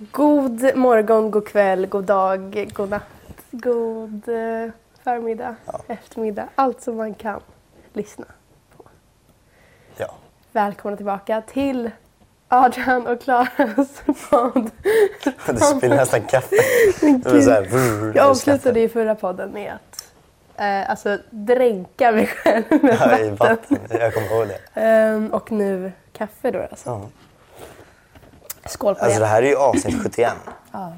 God morgon, god kväll, god dag, god natt, god eh, förmiddag, eftermiddag. Allt som man kan lyssna på. Ja. Välkomna tillbaka till Adrian och Klaras podd. Du spiller nästan kaffe. Här, brr, Jag avslutade ju förra podden med att eh, alltså, dränka mig själv med Ja, i vatten. vatten. Jag kommer ihåg det. Ehm, och nu kaffe då alltså. Ja. Skål på Alltså det här är ju avsnitt 71. Ja.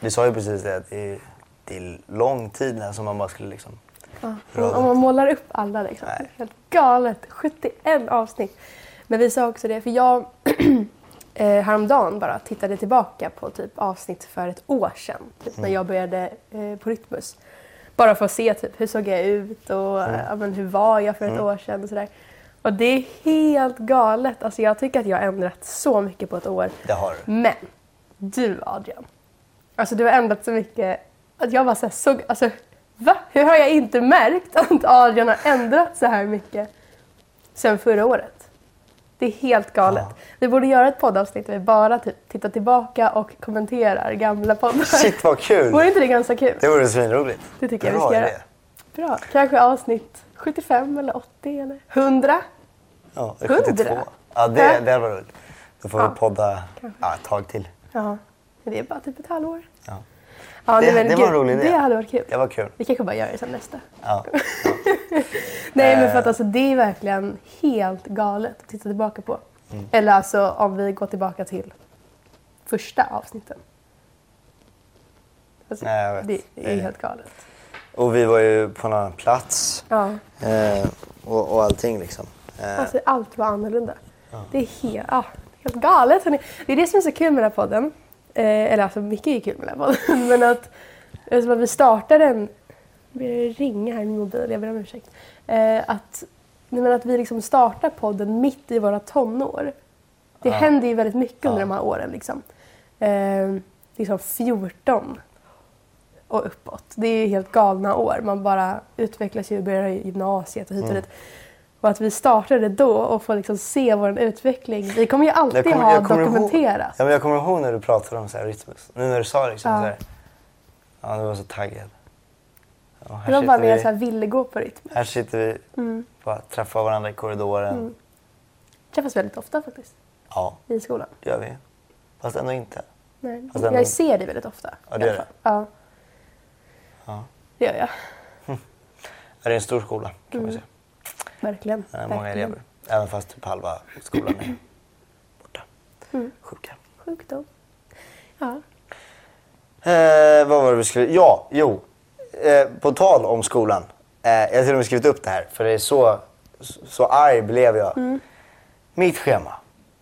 Vi sa ju precis det att det är, det är lång tid här som man bara skulle liksom... Ja, om man målar upp alla liksom. Nej. Helt galet. 71 avsnitt. Men vi sa också det, för jag eh, häromdagen bara tittade tillbaka på typ avsnitt för ett år sedan. Typ när jag började eh, på Rytmus. Bara för att se typ hur såg jag ut och eh, ja, men, hur var jag för ett år sedan och sådär. Och det är helt galet. Alltså jag tycker att jag har ändrat så mycket på ett år. Det har du. Men du Adrian, alltså du har ändrat så mycket att jag bara så här såg, alltså va? Hur har jag inte märkt att Adrian har ändrat så här mycket sen förra året? Det är helt galet. Ja. Vi borde göra ett poddavsnitt där vi bara typ tittar tillbaka och kommenterar gamla poddar. Shit vad kul! Vore inte det ganska kul? Det vore svinroligt. Det tycker jag vi Bra ska göra. idé. Bra. Kanske avsnitt 75 eller 80 eller 100? Ja, det är 100? 72. Ja, det, det varit roligt. Då får Ja, vi podda ja, ett tag till. Ja, men det är bara typ ett halvår. Ja. Ja, Det- nej, men det var en rolig idé. Det hade varit kul. Det var kul. Vi kanske bara gör det sen nästa. Ja. Nej men Eh. för att alltså, det är verkligen helt galet att titta tillbaka på. Mm. Eller alltså om vi går tillbaka till första avsnitten. Alltså, Nej, jag vet. Det, är Eh. helt galet. Och vi var ju på en annan plats Ja, eh, och, och allting liksom. Eh, alltså allt var annorlunda. Det är helt, ja, helt galet. hörni. Det är det som är så kul med den här podden. Eh, eller alltså mycket är kul med den här podden. Men att, eftersom att vi startade börjar det ringa här i min mobil, jag ber om ursäkt. Eh, att, men att vi liksom startar podden mitt i våra tonår. Det Ja. händer ju väldigt mycket under Ja. de här åren. Liksom. Eh, liksom 14 och uppåt. Det är ju helt galna år. Man bara utvecklas ju och börjar i gymnasiet och hit och Mm. dit. Och att vi startade då och får liksom se vår utveckling. Vi kommer ju alltid kommer- ha dokumenterat. Ja, men jag kommer ihåg när du pratade om så här Rytmus. Nu när du sa det liksom Ja. så här. Ja, du var så taggad. Här, Det var bara när jag så här ville gå på rytm. här sitter vi, Mm. bara träffar varandra i korridoren. Träffas väldigt ofta faktiskt. Ja, I skolan. det gör vi. Fast ändå inte. Nej. Fast ändå- Jag ser dig väldigt ofta. Ja, det gör fall. Ja, Ja. det gör jag. Det är en stor skola kan man säga. Verkligen. Det är många Mm. Verkligen. elever. Även fast typ halva skolan är borta. Mm. Sjuka. Sjukdom. Ja. Eh, vad var det vi skulle... Ja, jo. Eh, på tal om skolan. Eh, jag har till och med skrivit upp det här för det är så, så arg blev jag. Mm. Mitt schema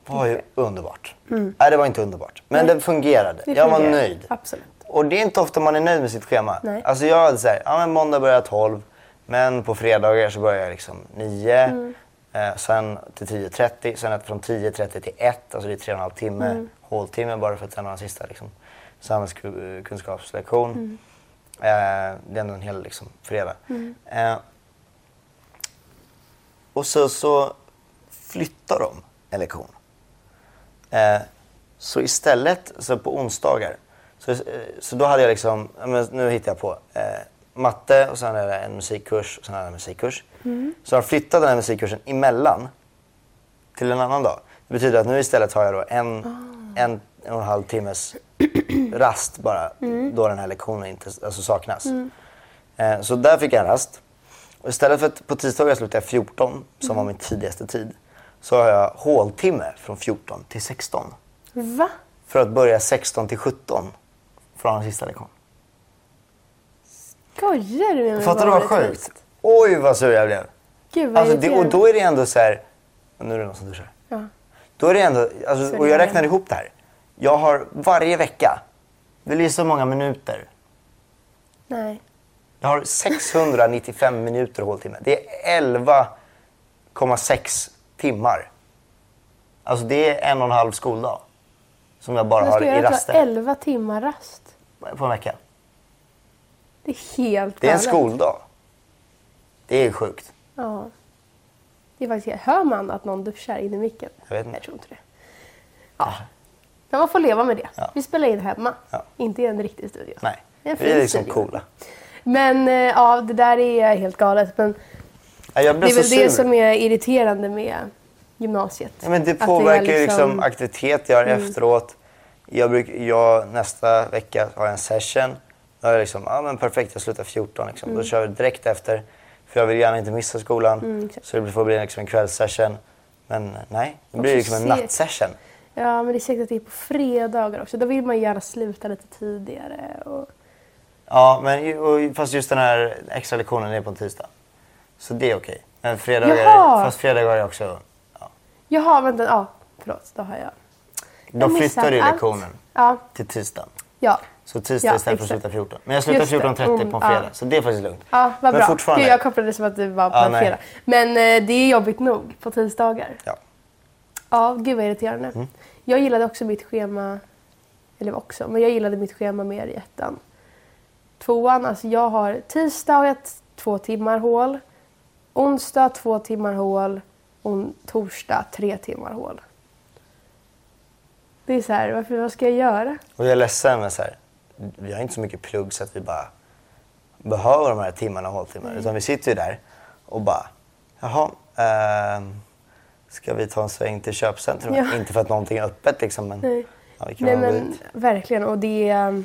var ju underbart. Nej, det var inte underbart. Men det fungerade. Det jag var nöjd. Absolut. Och det är inte ofta man är nöjd med sitt schema. Nej. Alltså jag hade såhär, ja men måndag börjar jag 12. Men på fredagar så börjar jag liksom 9. Mm. Eh, sen till 10.30. Sen från 10.30 till 1. Alltså det är tre och en halv timme. Mm. Håltimme bara för att sen ha en sista liksom, samhällskunskapslektion. Mm. Eh, det är ändå en hel liksom, fredag. Eh, och så, så flyttar de en lektion. Eh, så istället, så på onsdagar, så, eh, så då hade jag liksom, nu hittar jag på, eh, matte och sen är det en musikkurs och sen är det en musikkurs. Så jag flyttade den här musikkursen emellan till en annan dag. Det betyder att nu istället har jag då en, en, en och en halv timmes rast bara då den här lektionen inte alltså saknas. Eh, så där fick jag en rast. Och istället för att på tisdagar slutade jag 14, som var min tidigaste tid, så har jag håltimme från 14 till 16. Va? För att börja 16 till 17 från den sista lektionen. Skojar du med mig? Fattar du vad sjukt? Oj vad sur jag blev. Gud vad Alltså, det, och då är det ändå så här... Nu är det någon som duschar. Ja. Då är det ändå, alltså, Så och jag räknade ihop det här. Jag har varje vecka, vill gissa hur många minuter? Nej. Jag har 695 minuter håltimme. Det är 11,6 timmar. Alltså det är en och en halv skoldag. Som jag bara har ska i jag göra raster 11 timmar rast? På en vecka. Det är helt Det är en galet. skoldag. Det är sjukt. Ja. Det är faktiskt, hör man att någon duschar in i micken? Jag vet inte. Jag tror inte det. Ja. Ja, man får leva med det. Ja. Vi spelar in hemma, Ja. inte i en riktig studio. Nej, Det är en vi är liksom studio. coola. Men eh, ja, det där är helt galet. Men Ja, det är väl det sur. som är irriterande med gymnasiet. Ja, men det påverkar ju liksom aktivitet jag har Mm. efteråt. Jag, bruk, jag nästa vecka har jag en session. Då är det liksom, ja men perfekt, jag slutar 14 liksom. Då kör vi direkt efter. För jag vill gärna inte missa skolan. Mm, så det får bli liksom en kvällssession. Men nej, det blir liksom en se- nattsession. Ja, men det är säkert att det är på fredagar också. Då vill man ju gärna sluta lite tidigare. Och... Ja, men och, fast just den här extra lektionen är på en tisdag. Så det är okej. Men fredagar, Jaha! fast fredagar är också... Ja. Jaha, vänta. Ja, förlåt. Då har jag... Då Jag flyttar du allt. lektionen Ja, till tisdagen. ja. Så tisdag Ja, istället för att sluta 14. Men jag slutar Just det. 14.30 på en Mm, fredag. ja. Så det är faktiskt lugnt. Ja, vad Men bra. fortfarande- Gud, jag kopplade det som att det var på Ja, en fredag. Men eh, det är jobbigt nog på tisdagar. Ja. Ja, gud vad irriterande. Mm. Jag gillade också mitt schema, eller också, men jag gillade mitt schema mer i ettan. Tvåan, alltså jag har tisdag har jag två timmar hål, onsdag två timmar hål och torsdag tre timmar hål. Det är så här, varför, vad ska jag göra? Och jag är ledsen men så här, vi har inte så mycket plugg så att vi bara behöver de här timmarna och håltimmar. Utan vi sitter ju där och bara, jaha, ehm, ska vi ta en sväng till köpcentrum? Ja. Inte för att någonting är öppet liksom men Nej. ja, vi kan Nej men verkligen och det är...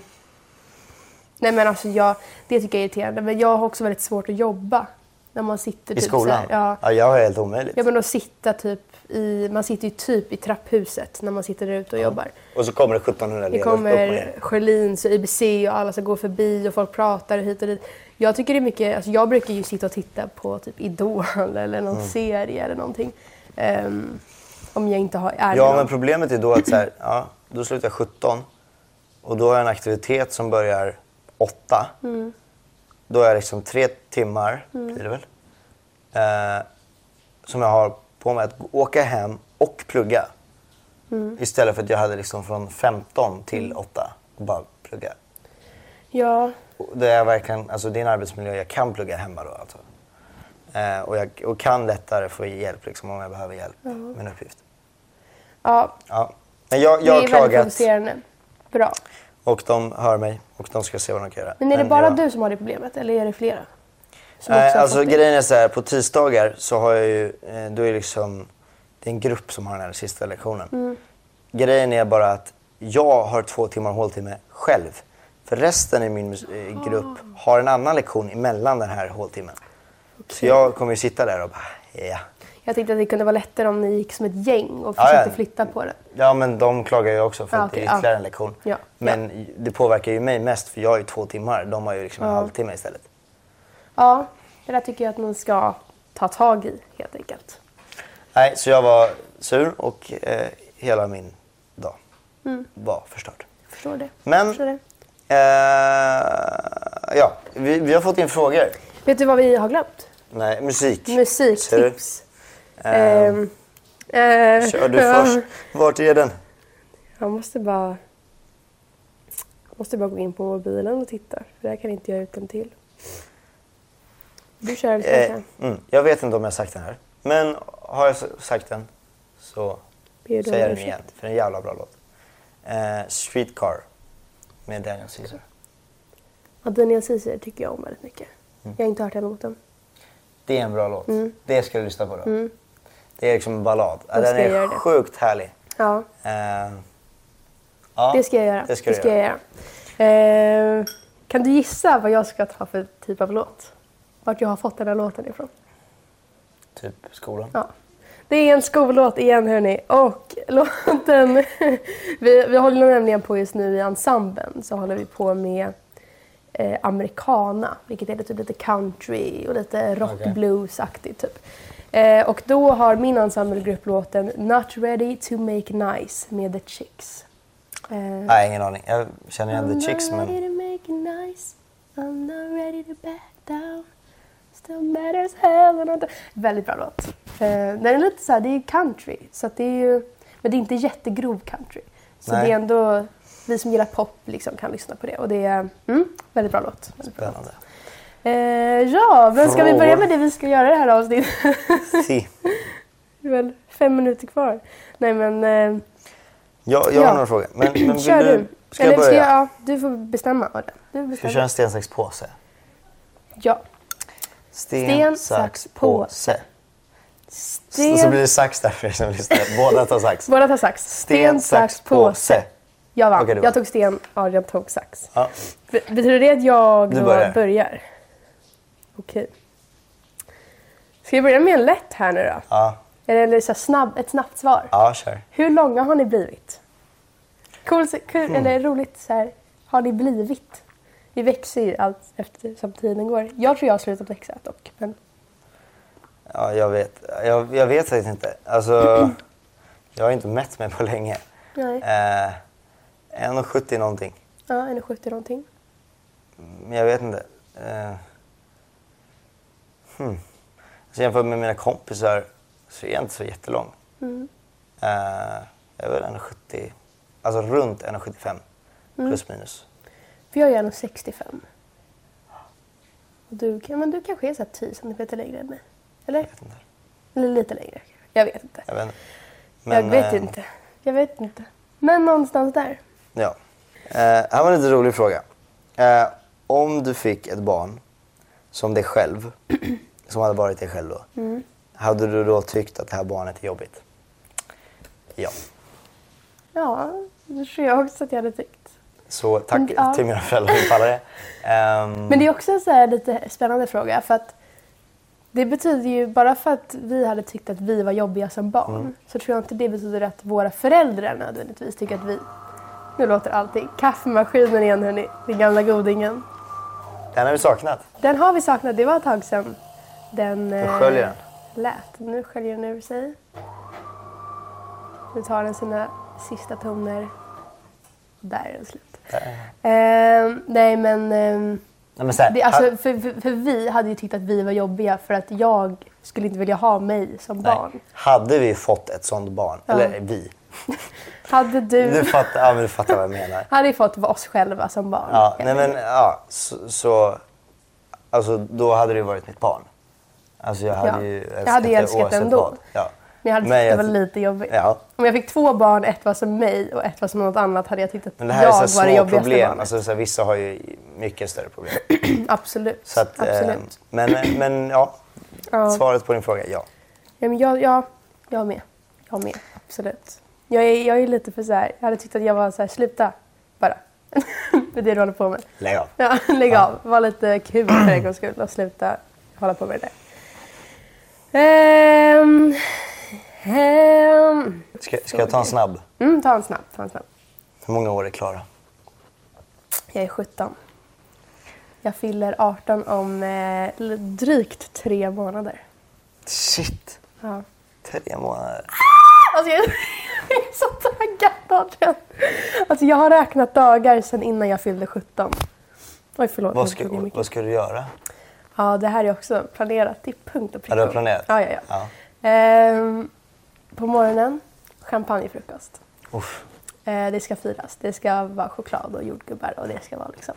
Nej men alltså jag, det tycker jag är irriterande. Men jag har också väldigt svårt att jobba. När man sitter I typ skolan? Så här, ja. ja, jag har helt omöjligt. ja men att sitta typ i, man sitter ju typ i trapphuset när man sitter där ute och jobbar. Och så kommer det 1700 Det elever och kommer. Sjölins och IBC och alla som går förbi och folk pratar hit och dit. Jag tycker det är mycket, alltså jag brukar ju sitta och titta på typ Idol eller någon Mm. serie eller någonting. Ehm, om jag inte har, är Ja, någon. men problemet är då att så här, ja, då slutar jag 17 och då har jag en aktivitet som börjar 8. Mm. Då är jag liksom tre timmar, blir det väl, eh, som jag har på mig att åka hem och plugga. Mm. Istället för att jag hade liksom från 15 till 8 och bara plugga. Ja, Det är verkligen, alltså det är en arbetsmiljö jag kan plugga hemma då alltså. Eh, och jag och kan lättare få hjälp liksom om jag behöver hjälp med en uppgift. ja Ja. Men jag, det jag är har väldigt provocerande. Bra. Och de hör mig och de ska se vad de kan göra. Men är det bara jag, du som har det problemet eller är det flera? Nej, alltså grejen är så här, på tisdagar så har jag ju, eh, då är det liksom, det är en grupp som har den här sista lektionen. Mm. Grejen är bara att jag har två timmar håltimme själv. För resten i min eh, grupp har en annan lektion emellan den här håltimmen. Så jag kommer ju sitta där och bara, ja. Jag tänkte att det kunde vara lättare om ni gick som ett gäng och Ja, försökte ja. flytta på det. Ja men de klagar ju också för Ah, att det är ytterligare ja. en lektion. Ja, Men det påverkar ju mig mest för jag har ju två timmar. De har ju liksom en Ja. halvtimme istället. Ja, det där tycker jag att man ska ta tag i helt enkelt. Nej, så jag var sur och eh, hela min dag Mm. var förstörd. Jag förstår det. Men- förstår det. Eh, ja, vi, vi har fått in frågor. Vet du vad vi har glömt? Nej, musik. Musiktips. Eh, Kör du ja. först. Vart är den? Jag måste bara... Jag måste bara gå in på mobilen och titta. För där kan inte jag ut den till. Du kör jag Eh, mm, jag vet inte om jag har sagt den här. Men har jag sagt den så säger jag den igen. För det är en jävla bra låt. Eh, Streetcar med Daniel Caesar. Ja, Daniel Caesar tycker jag om väldigt mycket. Mm. Jag har inte hört den låten. Det är en bra låt. Mm. Det ska du lyssna på då. Det är liksom en ballad. Ja, den ska är det. sjukt härlig. Ja, Eh, ja, det ska jag göra. Det ska du jag göra. Eh, kan du gissa vad jag ska ta för typ av låt? Vart jag har fått den här låten ifrån? Typ skolan. Ja. Det är en skollåt igen hörni. Och låten... vi, vi håller nämligen på just nu i ensemblen så håller vi på med eh, americana. Vilket är typ lite country och lite rock Okej. blues-aktigt typ. Eh, och då har min ensemblegrupp låten Not ready to make nice med The Chicks. Eh, Nej, ingen aning. Jag känner igen The Chicks I'm not ready men... to make nice. I'm not ready to back down. Still matters hell and all Väldigt bra låt. Eh, den är lite så här, det är country. Så det är ju, men det är inte jättegrov country. Så Nej. det är ändå, vi som gillar pop liksom kan lyssna på det. Och det är mm, väldigt bra låt. Väldigt bra låt. Eh, ja, men ska vi börja med det vi ska göra i det här avsnittet? Si. det är väl fem minuter kvar. Nej men, eh, Jag, jag har några frågor. Men, men Kör du. Ska Eller jag ska börja? jag, ja, du får bestämma. Adam. Du Ska vi bestämmer. köra en sten, sax, påse? Ja. Sten, Sten, sax, påse. Sten... Och så blir det sax där för er som lyssnar. Båda tar sax. Båda tar sax. Sten, sax, påse. Jag vann. Du vann. jag tog sten, Adrian tog sax. Ja. Be- Betyder det att jag Du börjar. Okej. Ska vi börja med en lätt här nu då? Ja, Eller så snabb, ett snabbt svar. ja kör. Hur långa har ni blivit? Cool, kul, Hmm. eller roligt så här. Har ni blivit? Vi växer ju allt eftersom tiden går. Jag tror jag har slutat växa dock. Men Ja, jag vet. Jag, jag vet faktiskt inte. Alltså, jag har inte mätt mig på länge. nej. Eh, 1,70 någonting. Ja, 1,70 någonting. Men jag vet inte. Eh, hmm. alltså, jämfört med mina kompisar så är jag inte så jättelång. Mm. Eh, jag är väl 1,70, alltså runt 1,75 Mm. plus minus. För jag är 1,65. Och du, men du kanske är så här 10 centimeter längre än mig? Eller? Jag vet inte. Eller lite längre. Jag vet inte. Jag vet inte. jag vet eh, inte. Jag vet inte. Men någonstans där. Ja. Eh, här var en lite rolig fråga. Eh, om du fick ett barn som dig själv, som hade varit dig själv då. Mm. Hade du då tyckt att det här barnet är jobbigt? Ja. Ja, det tror jag också att jag hade tyckt. Så tack Men, ja. till mina föräldrar pallar det. Ehm, Men det är också en så här lite spännande fråga. För att det betyder ju, bara för att vi hade tyckt att vi var jobbiga som barn, Mm. så tror jag inte det betyder att våra föräldrar nödvändigtvis tycker att vi... Nu låter allting. Kaffemaskinen igen hörni, den gamla godingen. Den har vi saknat. Den har vi saknat, det var ett tag sedan den Då eh, sköljer den. lät. Nu sköljer den ur sig. Nu tar den sina sista toner. Där är den slut. Eh, nej men... ehm, Nej, men så här, det, alltså, för, för, för vi hade ju tyckt att vi var jobbiga för att jag skulle inte vilja ha mig som barn. Hade vi fått ett sånt barn, eller vi. Hade du, Du fattar, ja, men du fattar vad jag menar. hade ju fått vara oss själva som barn. Ja, nej men ja, så, så alltså, då hade det varit mitt barn. Alltså jag hade Ja. ju Jag älskat hade ju det älskat oavsett ändå. vad. Ja. Men jag hade Men tyckt jag det var lite jobbigt. Ja. Om jag fick två barn, ett var som mig och ett var som något annat, hade jag tyckt att Men det här jag är var så det små jobbigaste problem. barnet. Alltså, så här, vissa har ju mycket större problem. Absolut. Så att, eh, Absolut. men, men ja, Ja. svaret på din fråga, ja. Ja, men jag, jag, jag med. Jag med. Absolut. Jag är, jag är lite för så här, jag hade tyckt att jag var så här, sluta bara. med det du håller på med. Lägg av. Ja, lägg av. Var lite kul för en gångs skull och sluta hålla på med det där. Ehm, ehm, Ska, ska jag ta en snabb? mm, ta en snabb. Ta en snabb. Hur många år är Klara? Jag är 17. Jag fyller 18 om eh, drygt tre månader. Shit! Ja. Tre månader. Alltså jag jag är så taggad Adrian. Alltså jag har räknat dagar sedan innan jag fyllde 17. Oj förlåt. Vad ska, vad ska du göra? Ja det här är också planerat till punkt och pricka. Har du planerat? Ja, ja, ja. Ja. Ehm, på morgonen, champagnefrukost. Uff. Eh, det ska firas. Det ska vara choklad och jordgubbar och det ska vara liksom...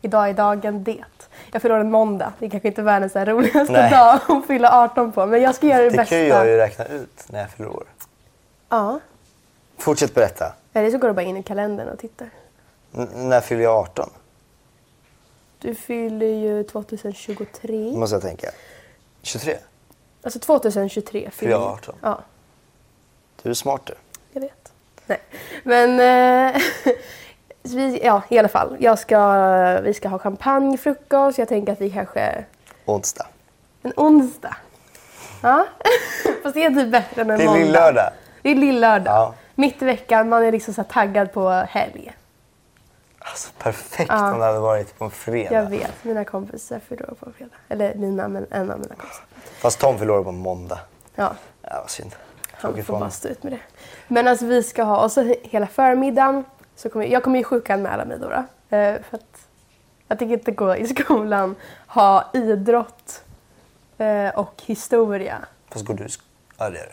Idag är dagen det. Jag fyller en måndag. Det är kanske inte världens roligaste Nej. dag att fylla 18 på. Men jag ska göra det, Det bästa. kan ju jag ju räkna ut när jag fyller år. Ja. Fortsätt berätta. Eller så går du bara in i kalendern och tittar. N- när fyller jag 18? Du fyller ju 2023. Måste jag tänka. 23? Alltså 2023 Fyller jag 18? Ja, Du är smart du. jag vet. Nej. Men eh, vi, ja, i alla fall. Jag ska, vi ska ha champagnefrukost. Jag tänker att vi kanske... Onsdag. En onsdag. Ja. Fast det är typ bättre än en Det är måndag. lill-lördag. Det är lill-lördag. Ja. Mitt i veckan. Man är liksom så taggad på helg. Alltså perfekt Ja. om det hade varit på en fredag. Jag vet. Mina kompisar fyller år på fredag. Eller mina, men en av mina kompisar. Fast Tom fyller år på måndag. Ja. Ja, vad synd. Han får bara stå ut med det. Men alltså vi ska ha, och så hela förmiddagen, så kommer, jag kommer ju sjukanmäla mig då. då eh, för att jag tänker inte gå i skolan, ha idrott eh, och historia Fast går du i sk- Ja, det gör du.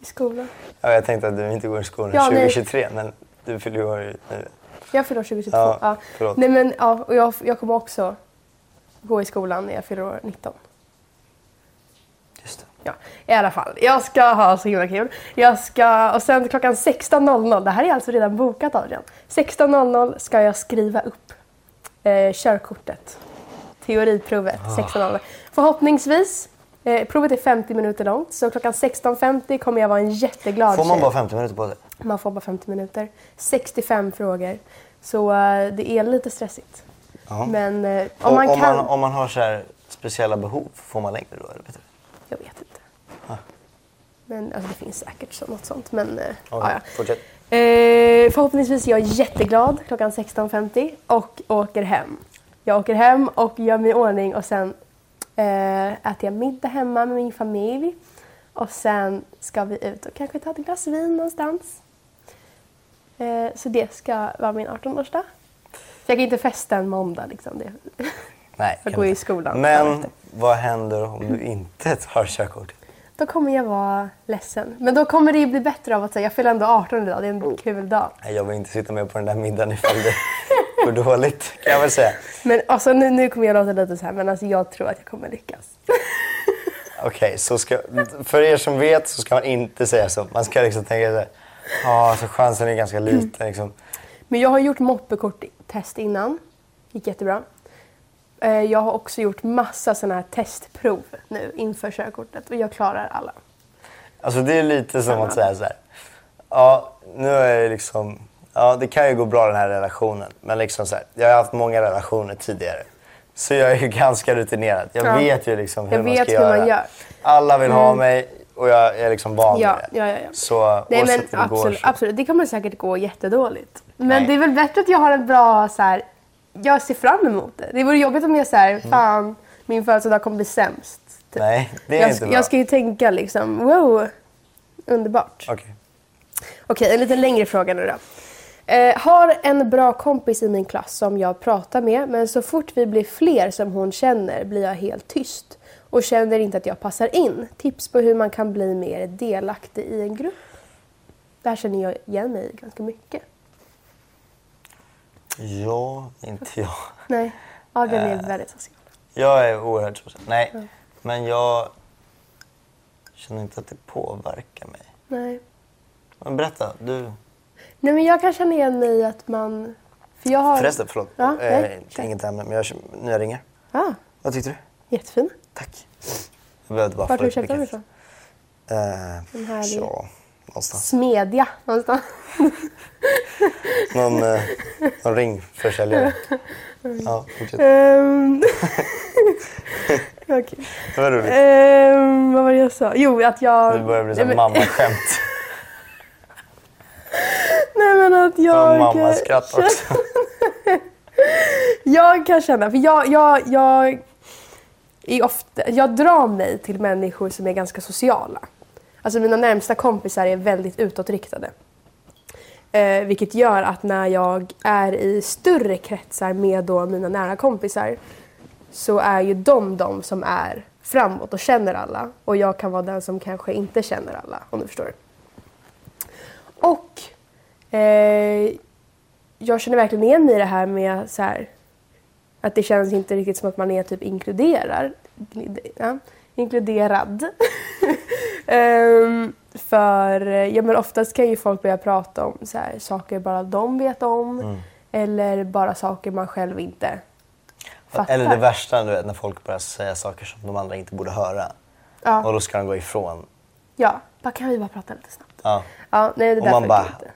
I skolan. Ja, jag tänkte att du inte går i skolan Ja, nej. 2023, men du fyller ju år nu. Jag fyller år 2022. Ja, Ja, förlåt. Nej men ja, och jag, jag kommer också gå i skolan när jag fyller år 19. Just det. Ja, i alla fall. Jag ska ha så himla kul. Jag ska, och sen klockan 16.00, det här är alltså redan bokat Adrian. 16.00 ska jag skriva upp eh, körkortet. Teoriprovet Ah. 16.00. Förhoppningsvis, eh, provet är 50 minuter långt, så klockan 16.50 kommer jag vara en jätteglad Får man tjej. bara 50 minuter på sig? Man får bara 50 minuter. 65 frågor. Så eh, det är lite stressigt. Men eh, om man om, kan... man, om man har så här speciella behov, får man längre då? Eller vet du? Jag vet inte. Ah. Men alltså, det finns säkert så, något sånt. Men, eh, ja. Fortsätt. Eh, förhoppningsvis är jag jätteglad klockan 16.50 och åker hem. Jag åker hem och gör mig i ordning och sen eh, äter jag middag hemma med min familj. Och sen ska vi ut och kanske ta ett glas vin någonstans. Eh, så det ska vara min 18-årsdag. Så jag kan inte festa en måndag liksom. Det. Nej, Jag går inte. i skolan Men vad händer om du inte tar körkort? Då kommer jag vara ledsen. Men då kommer det ju bli bättre av att säga jag fyller ändå 18 idag. Det är en kul dag. Nej, Jag vill inte sitta med på den där middagen ifall det dåligt, kan jag väl säga. Men alltså, nu, nu kommer jag låta lite så här, men alltså, jag tror att jag kommer lyckas. Okej, så ska, för er som vet så ska man inte säga så. Man ska liksom tänka så här, ja, så chansen är ganska liten. Liksom. Men jag har gjort moppekorttest innan. gick jättebra. Eh, Jag har också gjort massa sådana här testprov nu inför körkortet och jag klarar alla. Alltså det är lite som att säga så här, ja, nu är det liksom, ja, det kan ju gå bra den här relationen. Men liksom så här, jag har haft många relationer tidigare. Så jag är ju ganska rutinerad. Jag Ja. vet ju liksom hur Jag man vet ska hur man göra. gör. Mm. Alla vill ha mig och jag är liksom van Ja, vid det. ja, ja, ja. Så Nej men det går absolut, så... absolut, det kommer säkert gå jättedåligt. Men Nej. det är väl bättre att jag har en bra så här, jag ser fram emot det. Det vore jobbigt om jag säger fan min födelsedag kommer bli sämst. Typ. Nej, det är jag, inte bra. jag ska ju tänka liksom, wow, underbart. Okej. Okej, en lite längre fråga nu då. Eh, har en bra kompis i min klass som jag pratar med men så fort vi blir fler som hon känner blir jag helt tyst och känner inte att jag passar in. Tips på hur man kan bli mer delaktig i en grupp. Där känner jag igen mig i ganska mycket. Ja, inte jag. Nej, Adrian är Eh. väldigt social. Jag är oerhört social. Nej, men jag känner inte att det påverkar mig. Nej. Men berätta, du. Nej men jag kan känna igen mig i att man... För jag har... Förresten, förlåt. Ja, eh, inget ämne, men jag, nu jag ringer. Ah, Vad tyckte du? jättefin. Tack. Jag behövde bara Vart har du köpt mycket. ifrån? Eh, Den härliga. ja, någonstans. Smedja någonstans. Någon, eh, någon ringförsäljare. Ja, fortsätt. Ehm. Okej. Det var roligt. Ehm, vad var det jag sa? Jo, att jag... Nu börjar bli som mammaskämt. Nej men att jag... mammaskratt också. Jag kan känna, för jag, jag, jag, är ofta, jag drar mig till människor som är ganska sociala. Alltså mina närmsta kompisar är väldigt utåtriktade. Eh, vilket gör att när jag är i större kretsar med då mina nära kompisar så är ju de de som är framåt och känner alla. Och jag kan vara den som kanske inte känner alla, om du förstår. Och eh, jag känner verkligen igen mig i det här med så här, att det känns inte riktigt som att man är typ inkluderad. Ja, inkluderad. Ehm, för ja, men oftast kan ju folk börja prata om så här, saker bara de vet om Mm. eller bara saker man själv inte fattar. Eller det värsta, du vet, när folk börjar säga saker som de andra inte borde höra. Och Ja, då ska de gå ifrån. ja. Bara, kan vi bara prata lite snabbt? Ja. Ja, nej, det Och där man bara- inte.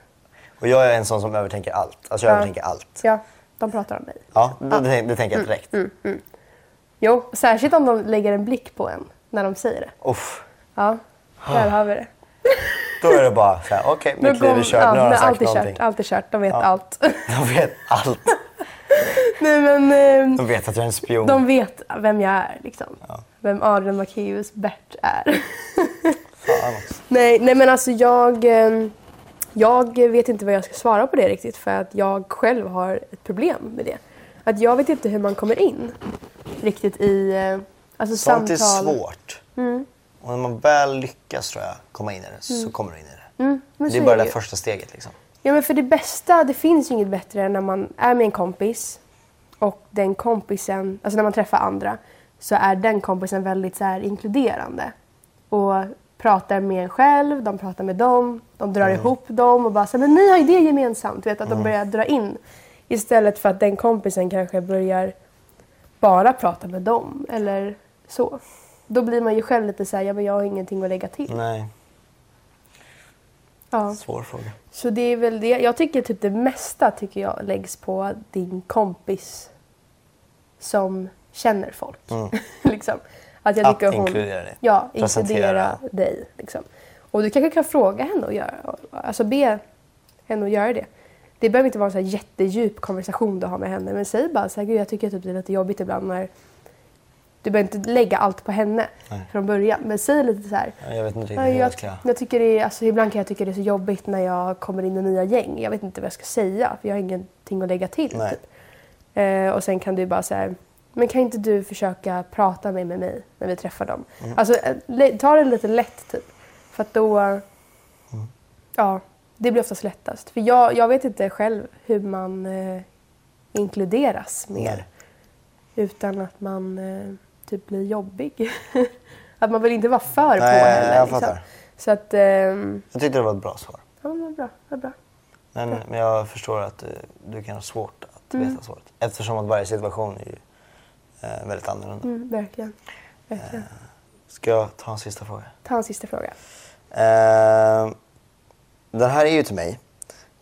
Och jag är en sån som övertänker allt. Alltså jag Ja. övertänker allt. Ja, de pratar om mig. Ja, det, det, det tänker jag direkt. Mm. Jo, särskilt om de lägger en blick på en när de säger det. Uff. Ja, där har vi det. Då är det bara så här, okej, Då mitt liv är kört. ja, nu har de sagt allt är någonting. kört, allt är kört. De vet Ja. allt. De vet allt. Nej men eh, De vet att jag är en spion. de vet vem jag är liksom. Ja. Vem Adrian Macéus Bert är. Fan också. nej, nej men alltså jag, eh, jag vet inte vad jag ska svara på det riktigt för att jag själv har ett problem med det. Att jag vet inte hur man kommer in riktigt i eh, alltså Sånt är samtal. svårt. Mm. Och när man väl lyckas tror jag komma in i det så kommer du in i det. Mm, Det är bara det ju. första steget liksom. Ja men för det bästa, det finns ju inget bättre än när man är med en kompis och den kompisen, alltså när man träffar andra, så är den kompisen väldigt så inkluderande. och pratar med en själv, de pratar med dem, de drar ihop dem och bara så men ni har ju det gemensamt. Vet, att de börjar dra in. Istället för att den kompisen kanske börjar bara prata med dem eller så. Då blir man ju själv lite så här, ja men jag har ingenting att lägga till. Nej, Ja. svår fråga. Så det är väl det. Jag tycker typ det mesta tycker jag läggs på din kompis som känner folk. liksom. Att jag Mm. Att tycker hon, inkludera dig. Ja, inkludera dig. Liksom. Och du kanske kan fråga henne att göra, alltså be henne att göra det. Det behöver inte vara en så här jättedjup konversation du har med henne. Men säg bara så här, Gud, jag tycker typ det är lite jobbigt ibland när du behöver inte lägga allt på henne Nej. från början. Men säg lite så här. Ja, Jag vet inte riktigt hur jag ska... jag tycker det är, alltså, ibland kan jag tycka det är så jobbigt när jag kommer in i nya gäng. Jag vet inte vad jag ska säga för jag har ingenting att lägga till. Typ. Eh, och sen kan du bara säga, men kan inte du försöka prata med, med mig när vi träffar dem? Mm. Alltså eh, ta det lite lätt typ. För att då, Mm. ja, det blir oftast lättast. För jag, jag vet inte själv hur man eh, inkluderas mer. Utan att man eh, typ blir jobbig. att man vill inte vara för på Nej, heller. jag liksom. Så att, ehm, Jag tyckte det var ett bra svar. ja men vad bra, vad bra. Men, men jag förstår att du, du kan ha svårt att Mm. veta svaret. Eftersom att varje situation är ju eh, väldigt annorlunda. Mm, verkligen. verkligen. Ska jag ta en sista fråga? Ta en sista fråga. Eh, den här är ju till mig,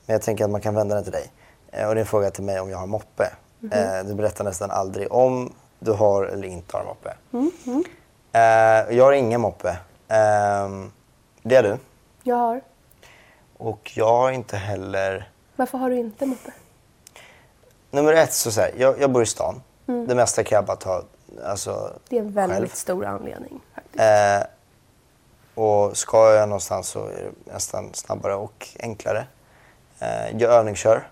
men jag tänker att man kan vända den till dig. Eh, och det är en fråga till mig om jag har moppe. Mhm. Eh, du berättar nästan aldrig om du har eller inte har moppe. Mm, Eh, jag har ingen moppe. Eh, det är du. Jag har. Och jag har inte heller... Varför har du inte moppe? Nummer ett, så, så här, jag, jag bor i stan. Det mesta kan jag bara ta alltså, Det är en väldigt själv. stor anledning. Faktiskt. Eh, och ska jag någonstans så är det nästan snabbare och enklare. Eh, jag övningskör.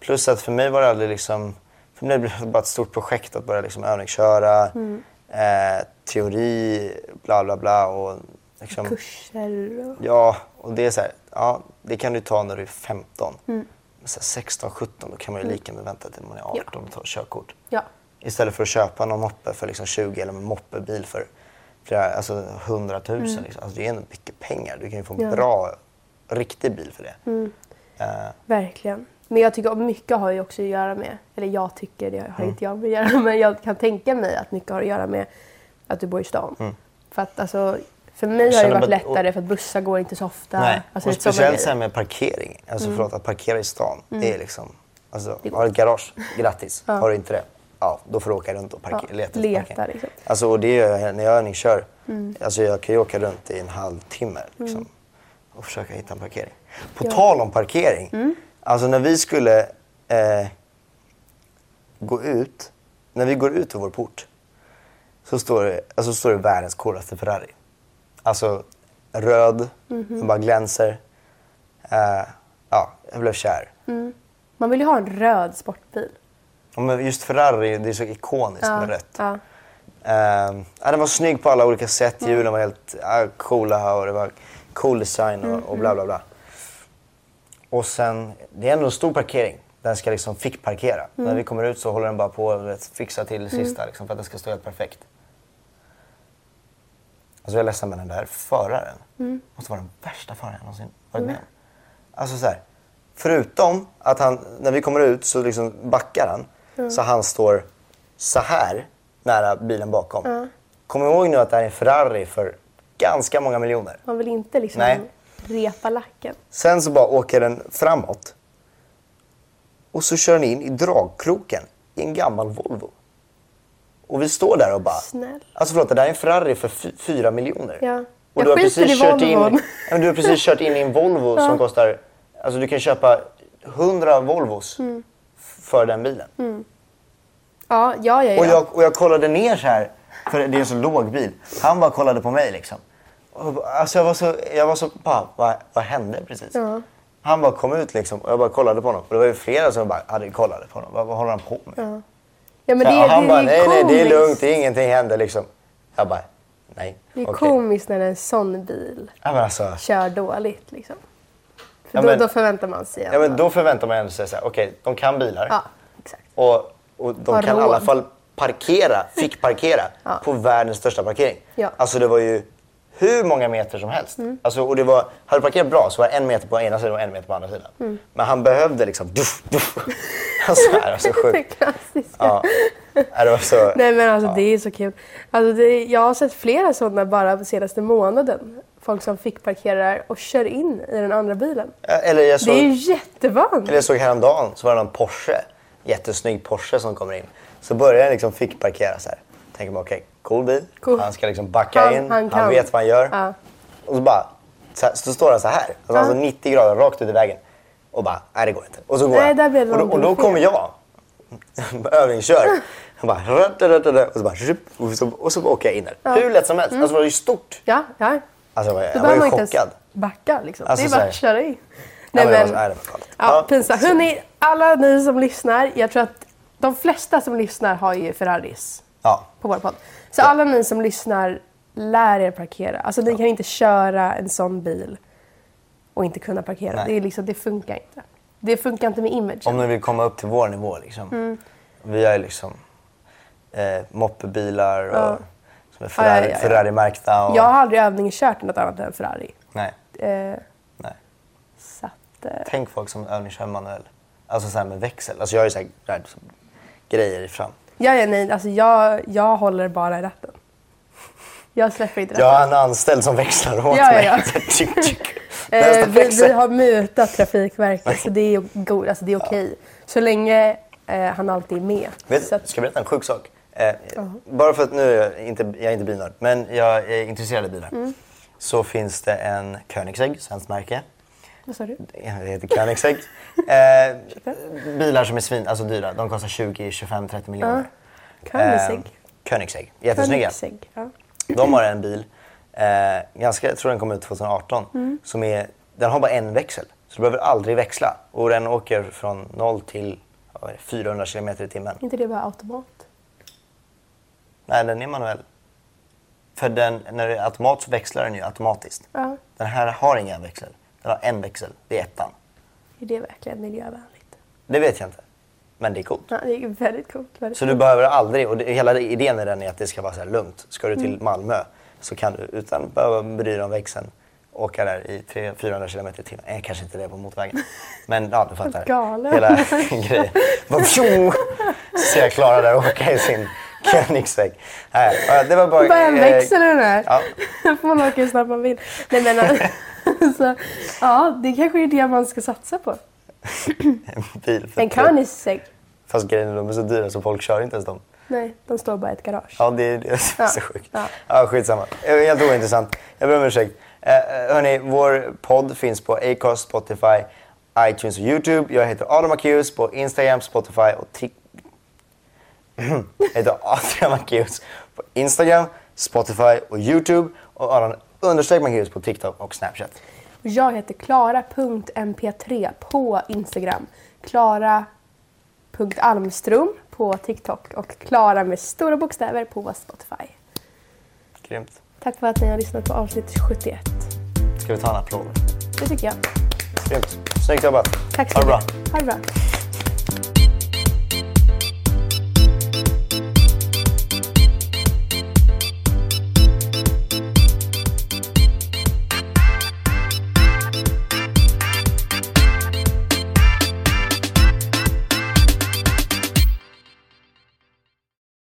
Plus att för mig var det aldrig liksom... För mig blev det bara ett stort projekt att börja liksom övningsköra. Eh, teori, bla bla bla. Och liksom, Kurser och... Ja, och det är så här, ja, det kan du ta när du är 15. Men så här 16, 17 då kan man ju lika med vänta till man är 18 och ta körkort. Ja. Istället för att köpa någon moppe för liksom 20 eller en moppebil för flera, alltså 100 000. Liksom. Alltså det är ändå mycket pengar. Du kan ju få en Ja. bra, riktig bil för det. Eh, Verkligen. Men jag tycker att mycket har ju också att göra med, eller jag tycker, det har inte jag med att göra men jag kan tänka mig att mycket har att göra med att du bor i stan. För att alltså, för mig har det varit lättare för att bussar går inte så ofta. nej. Alltså, och speciellt här med parkering. Alltså förlåt, att parkera i stan. Det är liksom, alltså, Det har du ett garage, grattis. Har du inte det, ja då får du åka runt och parker, Ja, leta leta, liksom. Alltså, och det gör jag när jag övningskör. Alltså jag kan ju åka runt i en halvtimme liksom, och försöka hitta en parkering. På Ja. tal om parkering. Alltså när vi skulle eh, gå ut, när vi går ut ur vår port så står det, alltså, står det världens coolaste Ferrari. Alltså röd, den bara glänser. Eh, ja, jag blev kär. Man vill ju ha en röd sportbil. Ja, men just Ferrari, det är så ikoniskt med rött. Ja. Uh, ja, den var snygg på alla olika sätt. Hjulen var helt ja, coola och det var cool design och, och bla bla bla. Och sen, det är ändå en stor parkering. Den ska liksom fick parkera. När vi kommer ut så håller den bara på att fixa till det sista liksom, för att den ska stå helt perfekt. Alltså jag är ledsen men den där föraren måste vara den värsta föraren jag någonsin varit med om. Alltså så här, förutom att han, när vi kommer ut så liksom backar han. Så han står så här nära bilen bakom. Kom ihåg nu att det här är en Ferrari för ganska många miljoner. Man vill inte liksom Nej. repa lacken. Sen så bara åker den framåt. Och så kör den in i dragkroken i en gammal Volvo. Och vi står där och bara... Snäll. Alltså förlåt, det där är en Ferrari för fy- fyra miljoner. Ja. Och du har, precis kört in, ja, du har precis kört in i en Volvo som kostar... Alltså du kan köpa 100 Volvos Mm. För den bilen. Ja, ja, ja. ja. Och, jag, och jag kollade ner så här, för det är en så låg bil. Han bara kollade på mig liksom. Och, alltså jag var så, jag var så bara, vad, vad hände precis? Ja. Han bara kom ut liksom och jag bara kollade på honom. Och det var ju flera som bara hade kollade på honom. Vad, vad håller han på med? ja, men Så det, och han det, bara, det är nej nej det är lugnt, det är ingenting händer liksom. Jag bara, nej. Det är okej. komiskt när en sån bil Ja, men alltså, kör dåligt. Liksom. För Ja, men- då förväntar man sig ja, men ändå- då förväntar man sig så här, okej de kan bilar. Ja, exakt. Och, och de Har kan i råd. alla fall parkera, fick parkera Ja. på världens största parkering. Ja. Alltså det var ju hur många meter som helst. Mm. Alltså, och det var, hade du parkerat bra så var det en meter på ena sidan och en meter på andra sidan. Mm. Men han behövde liksom... Duff, duff. Alltså, det var så Det sjukt. klassiska. Ja. Det var så... Nej men alltså det är så kul. Alltså, det, jag har sett flera sådana bara på senaste månaden. Folk som fick parkera där och kör in i den andra bilen. Eller jag Det såg, är ju jättevanligt. eller jag såg häromdagen så var det någon Porsche, jättesnygg Porsche som kommer in. Så började den liksom fick parkera så här. Tänker man okej, cool bil. Cool. Han ska liksom backa Han- in, han han, vet vad han gör. Ja. Och så bara, så, så står han så här. Alltså, alltså 90 grader rakt ut i vägen. Och bara, nej det går inte. Och så går Nej, han. där blev det och, då, och då kommer jag, övningskör. Han bara, och så bara, och så, och så åker jag in där. Hur lätt som helst. Alltså det var ju stort. Ja, ja. Alltså jag var, Då jag var behöver man ju inte chockad. ens backa liksom. Alltså, det är bara att köra. Ja, Nej, men men, ja, Ja. pinsamt. Hörrni, alla ni som lyssnar. Jag tror att de flesta som lyssnar har ju Ferraris Ja. på vår podd. Så alla ni som lyssnar, lär er parkera. Alltså ni kan inte köra en sån bil och inte kunna parkera. Nej. Det, är liksom, det funkar inte. Det funkar inte med imagen. Om ni vill komma upp till vår nivå liksom. Mm. Vi har ju liksom eh, moppebilar och, Ja. är Ja, Ferrari, ja, ja, ja. Ferrari-märkta. Och, Jag har aldrig övningskört något annat än Ferrari. Nej, Eh, nej. så att, eh, Tänk folk som övningskör manuell. Alltså så med växel. Alltså jag har ju så här, där, så, grejer i fram. ja, ja, nej, alltså jag, jag håller bara i ratten. Jag släpper inte ratten. Jag har en anställd som växlar åt Ja, ja, mig. ja. Tjick, tjick. Eh, Nästa vi, vi har mutat Trafikverket så det är, alltså det är okej. Så länge eh, han alltid är med. Vet, så att, ska jag berätta en sjuk sak? Eh, Bara för att nu är jag inte, jag är inte bilnörd, men jag är intresserad av bilar. Mm. Så finns det en Koenigsegg, svenskt märke. vad sa du? Det heter Koenigsegg. eh, bilar som är svin, alltså dyra. De kostar 20, 25, 30 miljoner. Koenigsegg. Eh, Koenigsegg. Jättesnygga. Koenigsegg, ja. De har en bil, eh, ganska, jag tror den kom ut 2018, Mm. som är, den har bara en växel. Så du behöver aldrig växla. Och den åker från 0 till vad är det, 400 km i timmen. inte det bara automat? Nej, den är manuell. För den, när det är automat så växlar den ju automatiskt. Ja. Den här har ingen växel. Den har en växel. Det är ettan. Är det verkligen miljövänligt? Det vet jag inte. Men det är coolt. Ja, det är väldigt coolt. Väldigt Så du behöver aldrig, och det, hela idén med den är att det ska vara så här lugnt. Ska du till Malmö så kan du utan att behöva bry dig om växeln åka där i 300-400 km i timmen. Eh, kanske inte det på motorvägen. Men ja, du fattar. Galen. Hela grejen. Bara! Så jag Klara där och åka i sin Koenigsegg. Nej, det var bara... Bara en eh, växel den här. Ja. får man åka hur snabbt man vill. Nej, men, alltså, ja, det kanske är det man ska satsa på. En bil. En Koenigsegg. Fast grejen är de är så dyra så folk kör inte ens dem. Nej, de står bara i ett garage. Ja, det är, det är så Ja, sjukt. ja. Ja. skitsamma. Helt ointressant. Jag ber om ursäkt. Eh, eh, hörni, vår podd finns på Acast, Spotify, iTunes och YouTube. Jag heter Adam Macéus på Instagram, Spotify och TikTok. Heter Adrian Macéus på Instagram, Spotify och YouTube. Och Adam understreck Macéus på TikTok och Snapchat. Jag heter klara.mp3 på Instagram. Klara.almström på TikTok och Klara med stora bokstäver på Spotify. Grymt. Tack för att ni har lyssnat på avsnitt 71. Ska vi ta en applåd? Det tycker jag. Grymt. Snyggt jobbat. Tack så Ha det bra. mycket. Ha det bra.